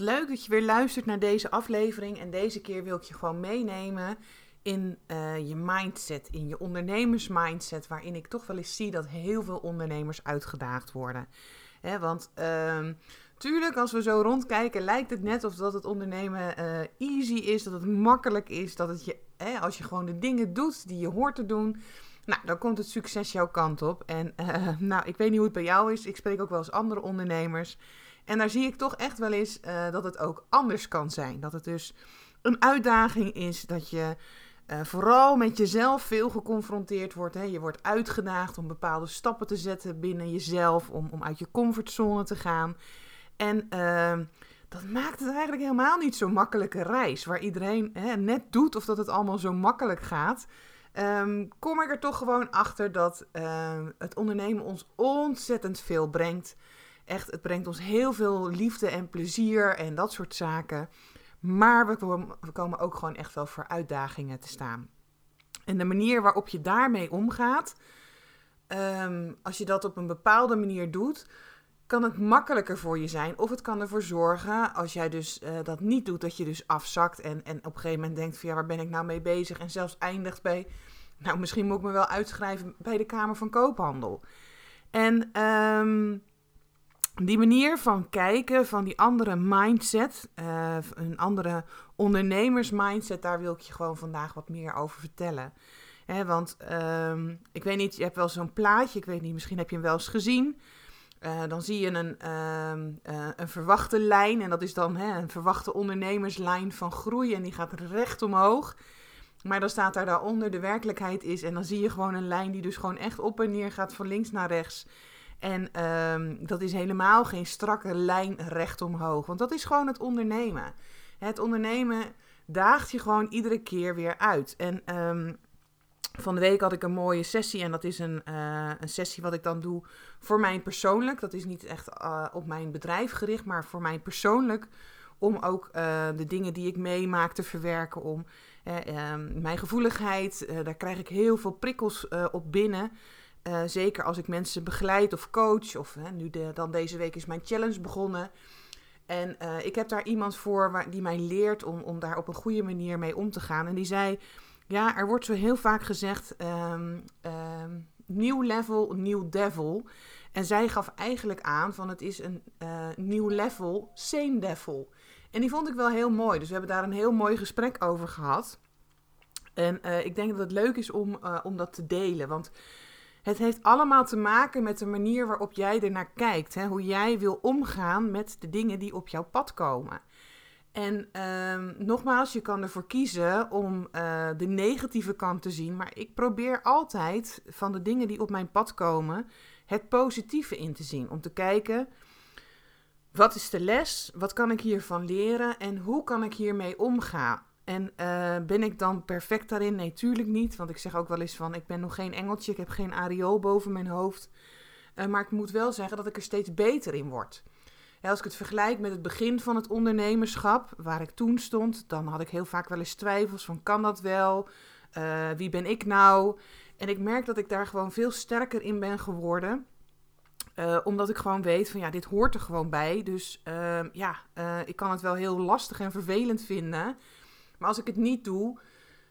Leuk dat je weer luistert naar deze aflevering. En deze keer wil ik je gewoon meenemen in uh, je mindset, in je ondernemersmindset. Waarin ik toch wel eens zie dat heel veel ondernemers uitgedaagd worden. Want uh, tuurlijk, als we zo rondkijken, lijkt het net of dat het ondernemen uh, easy is, dat het makkelijk is, dat het je, als je gewoon de dingen doet die je hoort te doen, nou, dan komt het succes jouw kant op. En uh, nou, ik weet niet hoe het bij jou is. Ik spreek ook wel eens andere ondernemers. En daar zie ik toch echt wel eens uh, dat het ook anders kan zijn. Dat het dus een uitdaging is dat je uh, vooral met jezelf veel geconfronteerd wordt. Hè. Je wordt uitgedaagd om bepaalde stappen te zetten binnen jezelf, om, om uit je comfortzone te gaan. En uh, dat maakt het eigenlijk helemaal niet zo'n makkelijke reis, waar iedereen hè, net doet of dat het allemaal zo makkelijk gaat. Um, kom ik er toch gewoon achter dat uh, het ondernemen ons ontzettend veel brengt. Echt, het brengt ons heel veel liefde en plezier en dat soort zaken. Maar we komen, ook gewoon echt wel voor uitdagingen te staan. En de manier waarop je daarmee omgaat, um, als je dat op een bepaalde manier doet, kan het makkelijker voor je zijn. Of het kan ervoor zorgen, als jij dus uh, dat niet doet, dat je dus afzakt en, en op een gegeven moment denkt van ja, waar ben ik nou mee bezig? En zelfs eindigt bij, nou misschien moet ik me wel uitschrijven bij de Kamer van Koophandel. En um, die manier van kijken, van die andere mindset, uh, een andere ondernemersmindset, daar wil ik je gewoon vandaag wat meer over vertellen. Want um, ik weet niet, je hebt wel zo'n plaatje, ik weet niet, misschien heb je hem wel eens gezien. Uh, dan zie je een, uh, uh, een verwachte lijn en dat is dan een verwachte ondernemerslijn van groei en die gaat recht omhoog. Maar dan staat daar daaronder de werkelijkheid is en dan zie je gewoon een lijn die dus gewoon echt op en neer gaat van links naar rechts. En um, dat is helemaal geen strakke lijn recht omhoog, want dat is gewoon het ondernemen. Het ondernemen daagt je gewoon iedere keer weer uit. En um, van de week had ik een mooie sessie en dat is een, uh, een sessie wat ik dan doe voor mij persoonlijk. Dat is niet echt uh, op mijn bedrijf gericht, maar voor mij persoonlijk. Om ook uh, de dingen die ik meemaak te verwerken. Om mijn gevoeligheid, daar krijg ik heel veel prikkels op binnen. Zeker als ik mensen begeleid of coach. Of nu dan deze week is mijn challenge begonnen. En ik heb daar iemand voor waar, die mij leert om, om daar op een goede manier mee om te gaan. En die zei ja, er wordt zo heel vaak gezegd: um, um, nieuw level, nieuw devil. En zij gaf eigenlijk aan van het is een uh, nieuw level, same devil. En die vond ik wel heel mooi. Dus we hebben daar een heel mooi gesprek over gehad. En ik denk dat het leuk is om, om dat te delen. Want het heeft allemaal te maken met de manier waarop jij er naar kijkt. Hè? Hoe jij wil omgaan met de dingen die op jouw pad komen. En um, nogmaals, je kan ervoor kiezen om uh, de negatieve kant te zien. Maar ik probeer altijd van de dingen die op mijn pad komen, het positieve in te zien. Om te kijken, wat is de les? Wat kan ik hiervan leren? En hoe kan ik hiermee omgaan? En uh, ben ik dan perfect daarin? Nee, tuurlijk niet. Want ik zeg ook wel eens van, ik ben nog geen engeltje. Ik heb geen areool boven mijn hoofd. Uh, maar ik moet wel zeggen dat ik er steeds beter in word. Als ik het vergelijk met het begin van het ondernemerschap, waar ik toen stond, dan had ik heel vaak wel eens twijfels van kan dat wel? Uh, wie ben ik nou? En ik merk dat ik daar gewoon veel sterker in ben geworden. Omdat ik gewoon weet van ja, dit hoort er gewoon bij. Dus uh, ja, ik kan het wel heel lastig en vervelend vinden. Maar als ik het niet doe,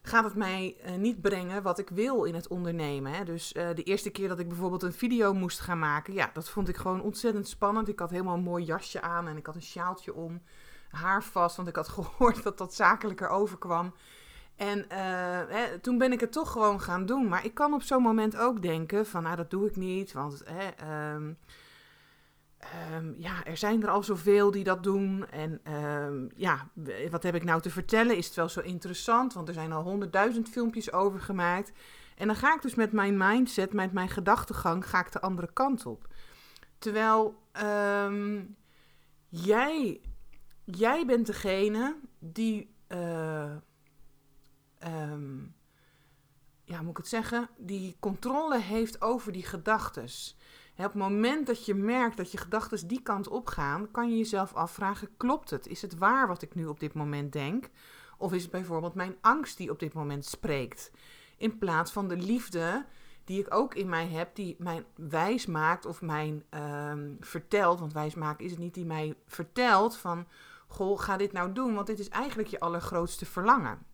gaat het mij uh, niet brengen wat ik wil in het ondernemen. Hè? Dus uh, de eerste keer dat ik bijvoorbeeld een video moest gaan maken, ja, dat vond ik gewoon ontzettend spannend. Ik had helemaal een mooi jasje aan en ik had een sjaaltje om, haar vast, want ik had gehoord dat dat zakelijker overkwam. En uh, hè, toen ben ik het toch gewoon gaan doen. Maar ik kan op zo'n moment ook denken van, nou, dat doe ik niet, want... Hè, um, Um, ja, er zijn er al zoveel die dat doen. En um, ja, wat heb ik nou te vertellen? Is het wel zo interessant? Want er zijn al honderdduizend filmpjes over gemaakt. En dan ga ik dus met mijn mindset, met mijn gedachtegang, ga ik de andere kant op. Terwijl um, jij jij bent degene die, uh, ja, moet ik het zeggen, die controle heeft over die gedachtes. Op het moment dat je merkt dat je gedachten die kant op gaan, kan je jezelf afvragen: klopt het? Is het waar wat ik nu op dit moment denk? Of is het bijvoorbeeld mijn angst die op dit moment spreekt? In plaats van de liefde die ik ook in mij heb, die mij wijs maakt of mij ehm, vertelt. Want wijs maken is het niet die mij vertelt van: Goh, ga dit nou doen, want dit is eigenlijk je allergrootste verlangen.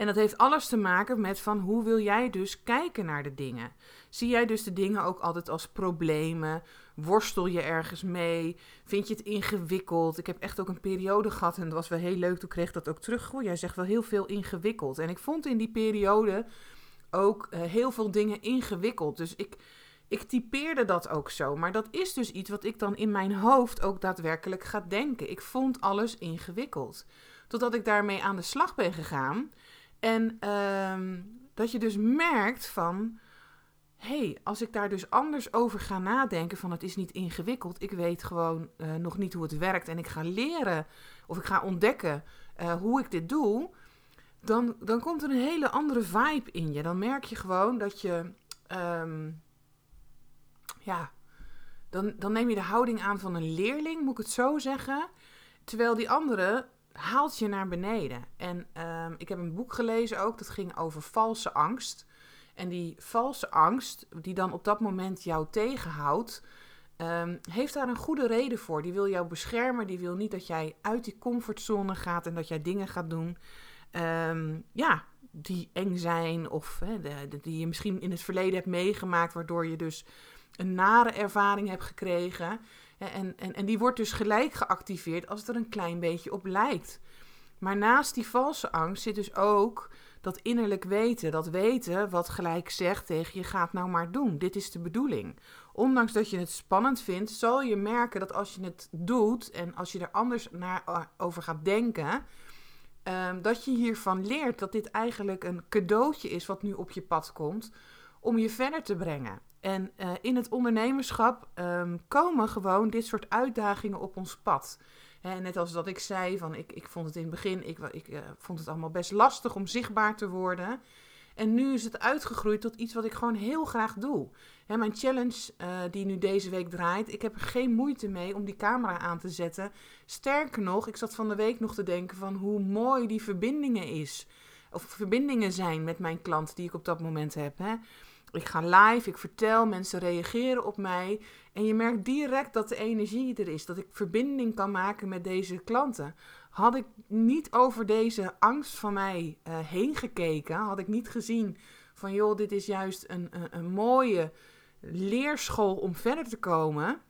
En dat heeft alles te maken met van hoe wil jij dus kijken naar de dingen. Zie jij dus de dingen ook altijd als problemen? Worstel je ergens mee? Vind je het ingewikkeld? Ik heb echt ook een periode gehad en dat was wel heel leuk. Toen kreeg ik dat ook terug. Goh, jij zegt wel heel veel ingewikkeld. En ik vond in die periode ook uh, heel veel dingen ingewikkeld. Dus ik, ik typeerde dat ook zo. Maar dat is dus iets wat ik dan in mijn hoofd ook daadwerkelijk ga denken. Ik vond alles ingewikkeld. Totdat ik daarmee aan de slag ben gegaan. En uh, dat je dus merkt van hey, als ik daar dus anders over ga nadenken, van het is niet ingewikkeld, ik weet gewoon uh, nog niet hoe het werkt en ik ga leren of ik ga ontdekken uh, hoe ik dit doe, dan, dan komt er een hele andere vibe in je. Dan merk je gewoon dat je, um, ja, dan, dan neem je de houding aan van een leerling, moet ik het zo zeggen, terwijl die andere haalt je naar beneden. En um, ik heb een boek gelezen ook, dat ging over valse angst. En die valse angst, die dan op dat moment jou tegenhoudt, um, heeft daar een goede reden voor. Die wil jou beschermen, die wil niet dat jij uit die comfortzone gaat en dat jij dingen gaat doen. Um, ja, die eng zijn of die je misschien in het verleden hebt meegemaakt, waardoor je dus een nare ervaring hebt gekregen. En, en, en die wordt dus gelijk geactiveerd als het er een klein beetje op lijkt. Maar naast die valse angst zit dus ook dat innerlijk weten. Dat weten wat gelijk zegt tegen je gaat nou maar doen. Dit is de bedoeling. Ondanks dat je het spannend vindt, zal je merken dat als je het doet en als je er anders naar, eh, over gaat denken, um, dat je hiervan leert dat dit eigenlijk een cadeautje is wat nu op je pad komt om je verder te brengen. En uh, in het ondernemerschap um, komen gewoon dit soort uitdagingen op ons pad. Net als dat ik zei, van ik, ik vond het in het begin, ik, ik uh, vond het allemaal best lastig om zichtbaar te worden. En nu is het uitgegroeid tot iets wat ik gewoon heel graag doe. Hè, mijn challenge uh, die nu deze week draait, ik heb er geen moeite mee om die camera aan te zetten. Sterker nog, ik zat van de week nog te denken van hoe mooi die verbindingen is. Of verbindingen zijn met mijn klant die ik op dat moment heb. Hè. Ik ga live, ik vertel, mensen reageren op mij. En je merkt direct dat de energie er is. Dat ik verbinding kan maken met deze klanten. Had ik niet over deze angst van mij uh, heen gekeken, had ik niet gezien van joh, dit is juist een, een, een mooie leerschool om verder te komen,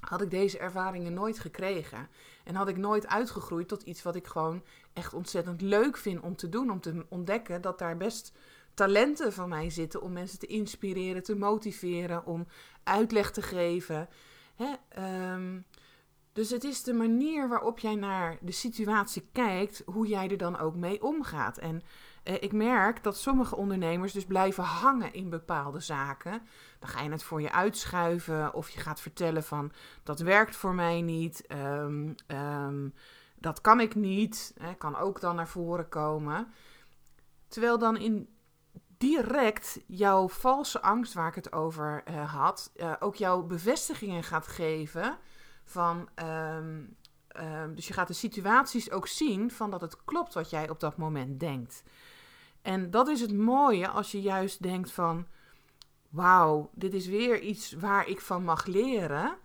had ik deze ervaringen nooit gekregen. En had ik nooit uitgegroeid tot iets wat ik gewoon echt ontzettend leuk vind om te doen. Om te ontdekken dat daar best talenten van mij zitten om mensen te inspireren, te motiveren, om uitleg te geven. Hè? Um, dus het is de manier waarop jij naar de situatie kijkt, hoe jij er dan ook mee omgaat. En eh, ik merk dat sommige ondernemers dus blijven hangen in bepaalde zaken. Dan ga je het voor je uitschuiven of je gaat vertellen van dat werkt voor mij niet, um, um, dat kan ik niet, hè, kan ook dan naar voren komen. Terwijl dan in direct jouw valse angst waar ik het over uh, had, uh, ook jouw bevestigingen gaat geven van. Um, um, dus je gaat de situaties ook zien van dat het klopt wat jij op dat moment denkt. En dat is het mooie als je juist denkt van. Wauw, dit is weer iets waar ik van mag leren.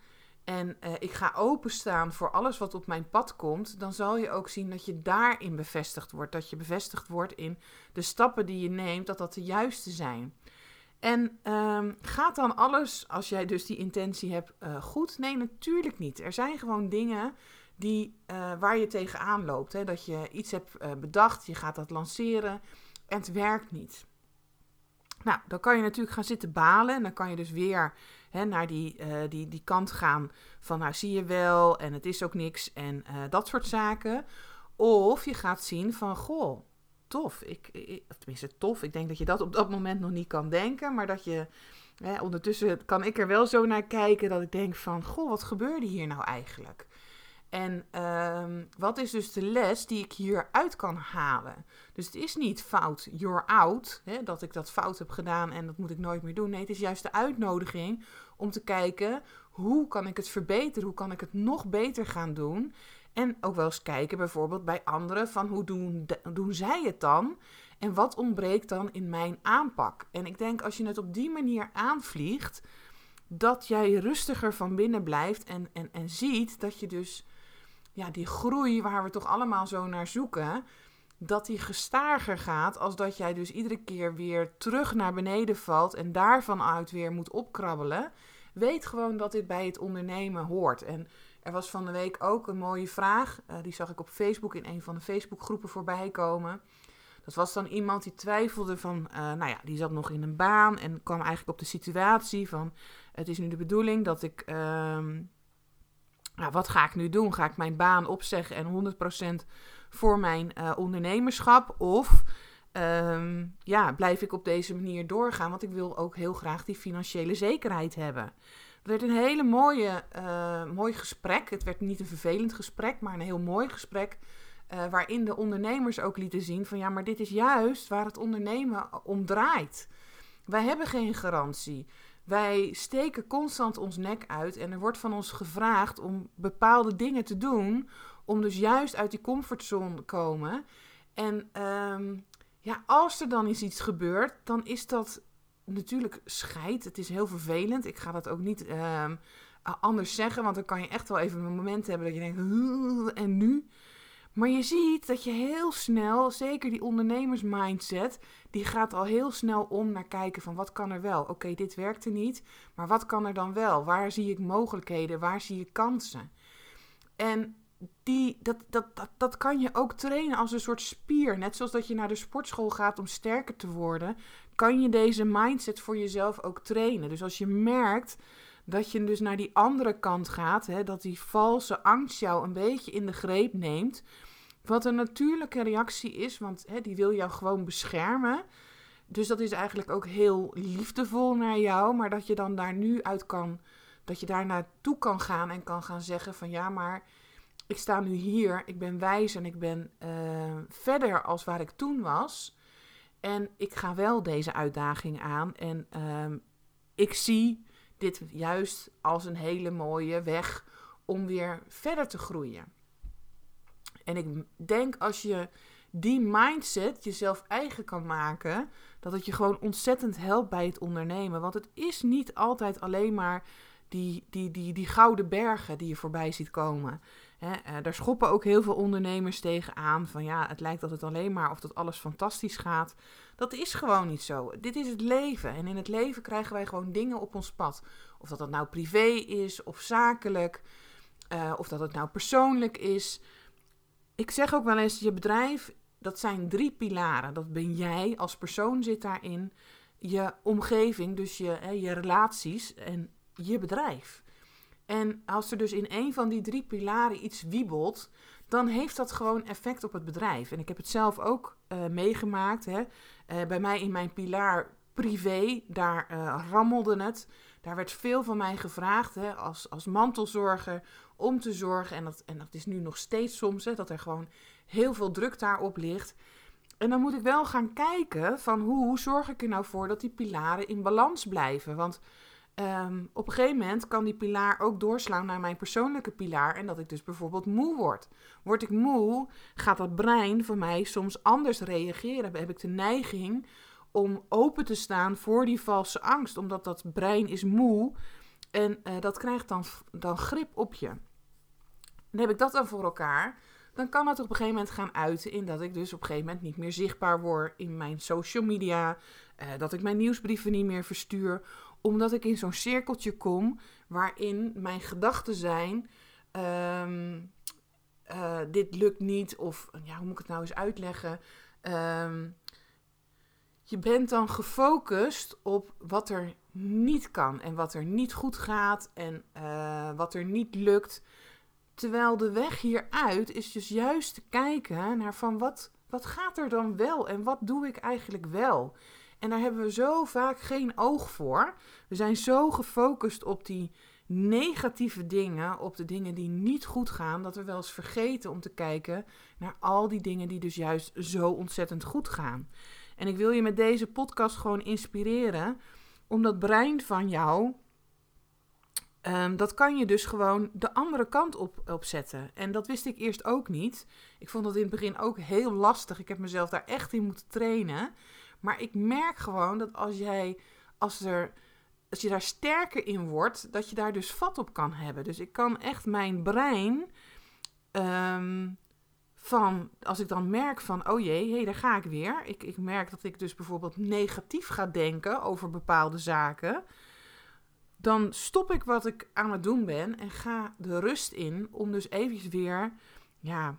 En uh, ik ga openstaan voor alles wat op mijn pad komt, dan zal je ook zien dat je daarin bevestigd wordt. Dat je bevestigd wordt in de stappen die je neemt, dat dat de juiste zijn. En um, gaat dan alles, als jij dus die intentie hebt, uh, goed? Nee, natuurlijk niet. Er zijn gewoon dingen die, uh, waar je tegenaan loopt. Hè? Dat je iets hebt bedacht, je gaat dat lanceren en het werkt niet. Nou, dan kan je natuurlijk gaan zitten balen en dan kan je dus weer hè, naar die, uh, die, die kant gaan van nou zie je wel en het is ook niks en uh, dat soort zaken. Of je gaat zien van goh, tof. Ik, tenminste tof, ik denk dat je dat op dat moment nog niet kan denken, maar dat je ondertussen kan ik er wel zo naar kijken dat ik denk van goh, wat gebeurde hier nou eigenlijk? En ehm, wat is dus de les die ik hieruit kan halen? Dus het is niet fout, you're out, hè, dat ik dat fout heb gedaan en dat moet ik nooit meer doen. Nee, het is juist de uitnodiging om te kijken hoe kan ik het verbeteren, hoe kan ik het nog beter gaan doen. En ook wel eens kijken bijvoorbeeld bij anderen van hoe doen, doen zij het dan? En wat ontbreekt dan in mijn aanpak? En ik denk als je het op die manier aanvliegt, dat jij rustiger van binnen blijft en, en, en ziet dat je dus ja, die groei waar we toch allemaal zo naar zoeken, dat die gestager gaat als dat jij dus iedere keer weer terug naar beneden valt en daarvan uit weer moet opkrabbelen. Weet gewoon dat dit bij het ondernemen hoort. En er was van de week ook een mooie vraag. Uh, die zag ik op Facebook in een van de Facebookgroepen voorbij komen. Dat was dan iemand die twijfelde van, uh, nou ja, die zat nog in een baan en kwam eigenlijk op de situatie van, het is nu de bedoeling dat ik, uh, nou, wat ga ik nu doen? Ga ik mijn baan opzeggen en 100% voor mijn uh, ondernemerschap? Of um, ja, blijf ik op deze manier doorgaan? Want ik wil ook heel graag die financiële zekerheid hebben. Het werd een hele mooie, uh, mooi gesprek. Het werd niet een vervelend gesprek, maar een heel mooi gesprek. Uh, waarin de ondernemers ook lieten zien van ja, maar dit is juist waar het ondernemen om draait. Wij hebben geen garantie. Wij steken constant ons nek uit en er wordt van ons gevraagd om bepaalde dingen te doen, om dus juist uit die comfortzone te komen. En um, ja, als er dan eens iets gebeurt, dan is dat natuurlijk scheid. Het is heel vervelend. Ik ga dat ook niet um, anders zeggen, want dan kan je echt wel even een moment hebben dat je denkt, en nu? Maar je ziet dat je heel snel, zeker die ondernemersmindset, die gaat al heel snel om naar kijken van wat kan er wel. Oké, dit werkte niet, maar wat kan er dan wel? Waar zie ik mogelijkheden? Waar zie ik kansen? En die, dat, dat, dat, dat kan je ook trainen als een soort spier. Net zoals dat je naar de sportschool gaat om sterker te worden, kan je deze mindset voor jezelf ook trainen. Dus als je merkt dat je dus naar die andere kant gaat, hè, dat die valse angst jou een beetje in de greep neemt, wat een natuurlijke reactie is, want hè, die wil jou gewoon beschermen. Dus dat is eigenlijk ook heel liefdevol naar jou, maar dat je dan daar nu uit kan, dat je daar naartoe kan gaan en kan gaan zeggen van ja, maar ik sta nu hier, ik ben wijs en ik ben uh, verder als waar ik toen was. En ik ga wel deze uitdaging aan en uh, ik zie dit juist als een hele mooie weg om weer verder te groeien. En ik denk als je die mindset jezelf eigen kan maken, dat het je gewoon ontzettend helpt bij het ondernemen. Want het is niet altijd alleen maar die, die, die, die gouden bergen die je voorbij ziet komen. He, uh, daar schoppen ook heel veel ondernemers tegenaan. Van ja, het lijkt dat het alleen maar of dat alles fantastisch gaat. Dat is gewoon niet zo. Dit is het leven. En in het leven krijgen wij gewoon dingen op ons pad. Of dat dat nou privé is of zakelijk. Uh, of dat het nou persoonlijk is ik zeg ook wel eens, je bedrijf, dat zijn drie pilaren. Dat ben jij als persoon zit daarin, je omgeving, dus je, hè, je relaties en je bedrijf. En als er dus in een van die drie pilaren iets wiebelt, dan heeft dat gewoon effect op het bedrijf. En ik heb het zelf ook uh, meegemaakt. Hè. Uh, bij mij in mijn pilaar privé, daar uh, rammelde het. Daar werd veel van mij gevraagd hè, als, als mantelzorger om te zorgen. En dat, en dat is nu nog steeds soms, hè, dat er gewoon heel veel druk daarop ligt. En dan moet ik wel gaan kijken van hoe, hoe zorg ik er nou voor dat die pilaren in balans blijven. Want um, op een gegeven moment kan die pilaar ook doorslaan naar mijn persoonlijke pilaar. En dat ik dus bijvoorbeeld moe word. Word ik moe, gaat dat brein van mij soms anders reageren. Heb ik de neiging om open te staan voor die valse angst. Omdat dat brein is moe en uh, dat krijgt dan, dan grip op je. En heb ik dat dan voor elkaar, dan kan het op een gegeven moment gaan uiten in dat ik dus op een gegeven moment niet meer zichtbaar word in mijn social media. Uh, dat ik mijn nieuwsbrieven niet meer verstuur. Omdat ik in zo'n cirkeltje kom waarin mijn gedachten zijn. Um, uh, dit lukt niet, of ja, hoe moet ik het nou eens uitleggen? Um, je bent dan gefocust op wat er niet kan en wat er niet goed gaat en uh, wat er niet lukt. Terwijl de weg hieruit is dus juist te kijken naar van wat, wat gaat er dan wel en wat doe ik eigenlijk wel. En daar hebben we zo vaak geen oog voor. We zijn zo gefocust op die negatieve dingen, op de dingen die niet goed gaan, dat we wel eens vergeten om te kijken naar al die dingen die dus juist zo ontzettend goed gaan. En ik wil je met deze podcast gewoon inspireren om dat brein van jou, um, dat kan je dus gewoon de andere kant op, op zetten. En dat wist ik eerst ook niet. Ik vond dat in het begin ook heel lastig. Ik heb mezelf daar echt in moeten trainen. Maar ik merk gewoon dat als jij, als er als je daar sterker in wordt, dat je daar dus vat op kan hebben. Dus ik kan echt mijn brein ehm, van, als ik dan merk van, oh jee, hé, hey, daar ga ik weer. Ik, ik merk dat ik dus bijvoorbeeld negatief ga denken over bepaalde zaken. Dan stop ik wat ik aan het doen ben en ga de rust in om dus even weer, ja,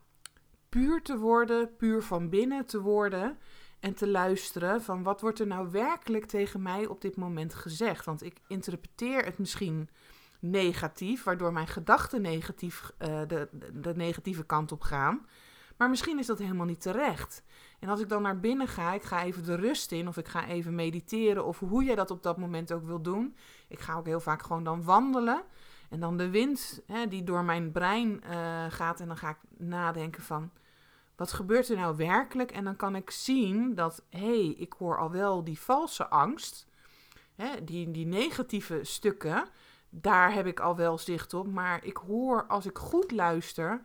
puur te worden, puur van binnen te worden en te luisteren van wat wordt er nou werkelijk tegen mij op dit moment gezegd. Want ik interpreteer het misschien negatief, waardoor mijn gedachten negatief, uh, de, de negatieve kant op gaan. Maar misschien is dat helemaal niet terecht. En als ik dan naar binnen ga, ik ga even de rust in, of ik ga even mediteren, of hoe jij dat op dat moment ook wil doen. Ik ga ook heel vaak gewoon dan wandelen. En dan de wind hè, die door mijn brein uh, gaat. En dan ga ik nadenken van, wat gebeurt er nou werkelijk? En dan kan ik zien dat, hé, hey, ik hoor al wel die valse angst, hè, die, die negatieve stukken, daar heb ik al wel zicht op. Maar ik hoor, als ik goed luister,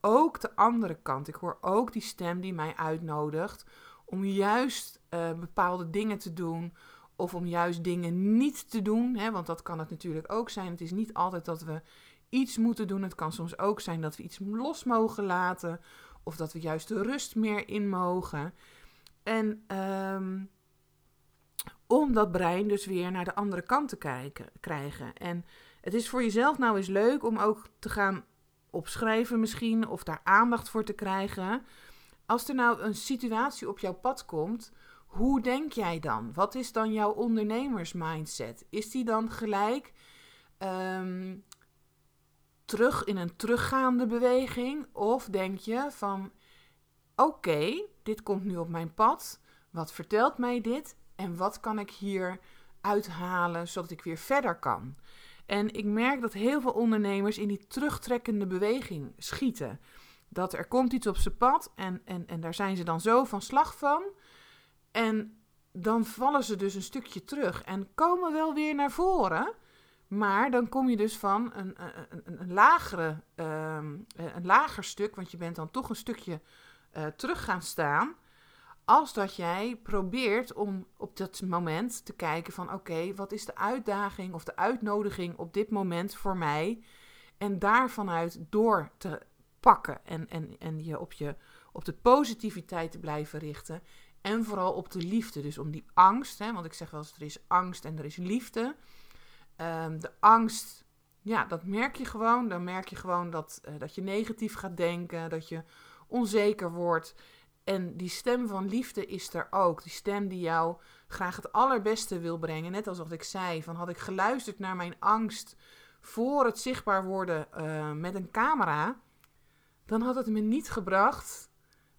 ook de andere kant. Ik hoor ook die stem die mij uitnodigt om juist uh, bepaalde dingen te doen. Of om juist dingen niet te doen. Hè, want dat kan het natuurlijk ook zijn. Het is niet altijd dat we iets moeten doen. Het kan soms ook zijn dat we iets los mogen laten. Of dat we juist de rust meer in mogen. En um, om dat brein dus weer naar de andere kant te kijken, krijgen. En het is voor jezelf nou eens leuk om ook te gaan opschrijven misschien. Of daar aandacht voor te krijgen. Als er nou een situatie op jouw pad komt... Hoe denk jij dan? Wat is dan jouw ondernemersmindset? Is die dan gelijk um, terug in een teruggaande beweging? Of denk je van: oké, dit komt nu op mijn pad. Wat vertelt mij dit? En wat kan ik hier uithalen zodat ik weer verder kan? En ik merk dat heel veel ondernemers in die terugtrekkende beweging schieten. Dat er komt iets op zijn pad en, en, en daar zijn ze dan zo van slag van. En dan vallen ze dus een stukje terug en komen wel weer naar voren. Maar dan kom je dus van een, een, een, lagere, ehm, een lager stuk, want je bent dan toch een stukje uh, terug gaan staan. Als dat jij probeert om op dat moment te kijken van oké, wat is de uitdaging of de uitnodiging op dit moment voor mij? En daarvanuit door te pakken en, en, en je op, je op de positiviteit te blijven richten. En vooral op de liefde. Dus om die angst, hè, want ik zeg wel eens er is angst en er is liefde Um, de angst, ja, dat merk je gewoon. Dan merk je gewoon dat, uh, dat je negatief gaat denken, dat je onzeker wordt. En die stem van liefde is er ook. Die stem die jou graag het allerbeste wil brengen. Net als wat ik zei, van had ik geluisterd naar mijn angst voor het zichtbaar worden uh, met een camera, dan had het me niet gebracht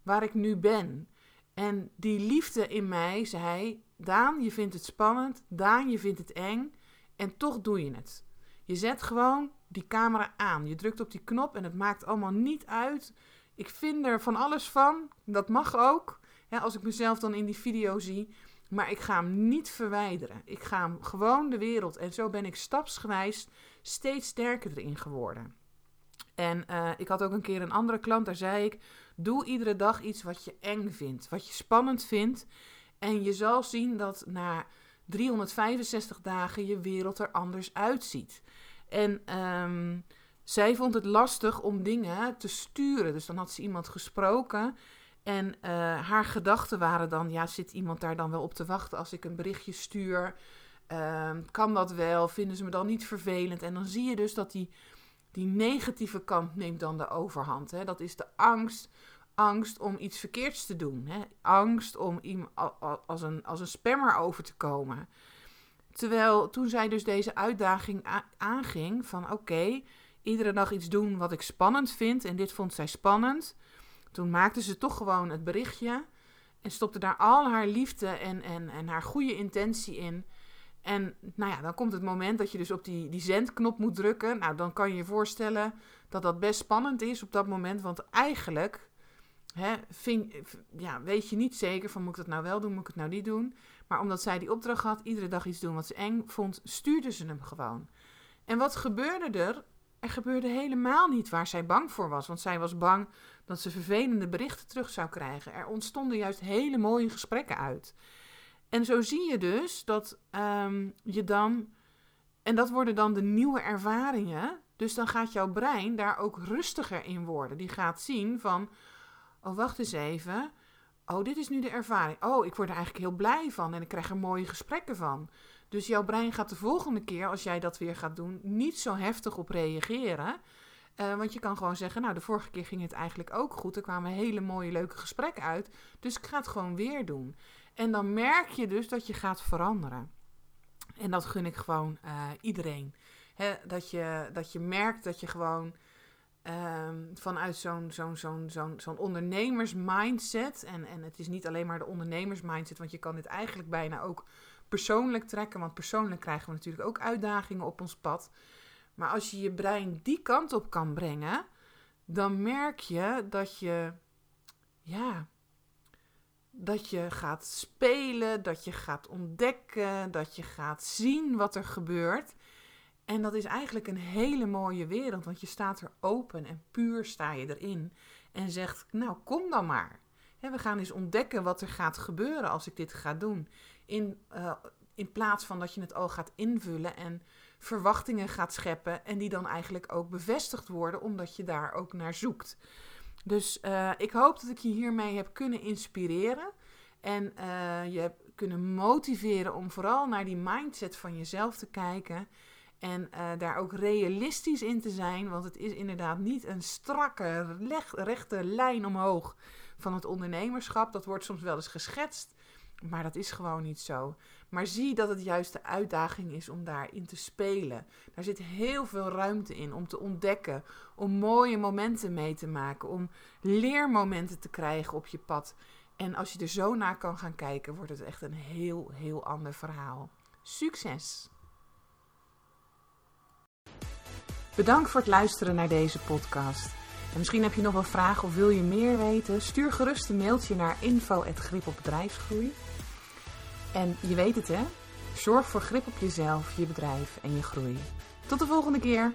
waar ik nu ben. En die liefde in mij zei: Daan, je vindt het spannend. Daan, je vindt het eng. En toch doe je het. Je zet gewoon die camera aan. Je drukt op die knop en het maakt allemaal niet uit. Ik vind er van alles van. Dat mag ook. als ik mezelf dan in die video zie. Maar ik ga hem niet verwijderen. Ik ga hem gewoon de wereld. En zo ben ik stapsgewijs steeds sterker erin geworden. En uh, ik had ook een keer een andere klant, daar zei ik: Doe iedere dag iets wat je eng vindt, wat je spannend vindt. En je zal zien dat na 365 dagen je wereld er anders uitziet. En um, zij vond het lastig om dingen te sturen. Dus dan had ze iemand gesproken. En uh, haar gedachten waren dan: ja, zit iemand daar dan wel op te wachten als ik een berichtje stuur? Uh, kan dat wel? Vinden ze me dan niet vervelend? En dan zie je dus dat die, die negatieve kant neemt dan de overhand. Hè? Dat is de angst angst om iets verkeerds te doen. Hè? Angst om als een, als een spammer over te komen. Terwijl toen zij dus deze uitdaging aanging van oké, iedere dag iets doen wat ik spannend vind. En dit vond zij spannend. Toen maakte ze toch gewoon het berichtje. En stopte daar al haar liefde en, en, en haar goede intentie in. En nou ja, dan komt het moment dat je dus op die, die zendknop moet drukken. Nou, dan kan je je voorstellen dat dat best spannend is op dat moment. Want eigenlijk hè, ja, weet je niet zeker van moet ik dat nou wel doen, moet ik het nou niet doen. Maar omdat zij die opdracht had, iedere dag iets doen wat ze eng vond, stuurde ze hem gewoon. En wat gebeurde er? Er gebeurde helemaal niet waar zij bang voor was. Want zij was bang dat ze vervelende berichten terug zou krijgen. Er ontstonden juist hele mooie gesprekken uit. En zo zie je dus dat um, je dan. En dat worden dan de nieuwe ervaringen. Dus dan gaat jouw brein daar ook rustiger in worden. Die gaat zien van. Oh, wacht eens even. Oh, dit is nu de ervaring. Oh, ik word er eigenlijk heel blij van en ik krijg er mooie gesprekken van. Dus jouw brein gaat de volgende keer, als jij dat weer gaat doen, niet zo heftig op reageren. Uh, want je kan gewoon zeggen, nou, de vorige keer ging het eigenlijk ook goed. Er kwamen hele mooie, leuke gesprekken uit. Dus ik ga het gewoon weer doen. En dan merk je dus dat je gaat veranderen. En dat gun ik gewoon uh, iedereen. dat, je, dat je merkt dat je gewoon um, vanuit zo'n zo'n zo'n zo'n zo'n ondernemersmindset. En, en het is niet alleen maar de ondernemersmindset, want je kan dit eigenlijk bijna ook persoonlijk trekken. Want persoonlijk krijgen we natuurlijk ook uitdagingen op ons pad. Maar als je je brein die kant op kan brengen, dan merk je dat je, ja, dat je gaat spelen, dat je gaat ontdekken, dat je gaat zien wat er gebeurt. En dat is eigenlijk een hele mooie wereld, want je staat er open en puur sta je erin. En zegt, nou kom dan maar. we gaan eens ontdekken wat er gaat gebeuren als ik dit ga doen. In, uh, in plaats van dat je het al gaat invullen en verwachtingen gaat scheppen. En die dan eigenlijk ook bevestigd worden, omdat je daar ook naar zoekt. Dus uh, ik hoop dat ik je hiermee heb kunnen inspireren. En uh, je heb kunnen motiveren om vooral naar die mindset van jezelf te kijken. En uh, daar ook realistisch in te zijn, want het is inderdaad niet een strakke, rechte lijn omhoog van het ondernemerschap. Dat wordt soms wel eens geschetst, maar dat is gewoon niet zo. Maar zie dat het juist de uitdaging is om daarin te spelen. Daar zit heel veel ruimte in om te ontdekken, om mooie momenten mee te maken, om leermomenten te krijgen op je pad. En als je er zo naar kan gaan kijken, wordt het echt een heel, heel ander verhaal. Succes! Bedankt voor het luisteren naar deze podcast. En misschien heb je nog wel vragen of wil je meer weten? Stuur gerust een mailtje naar info.grip op bedrijfsgroei. En je weet het hè, zorg voor grip op jezelf, je bedrijf en je groei. Tot de volgende keer!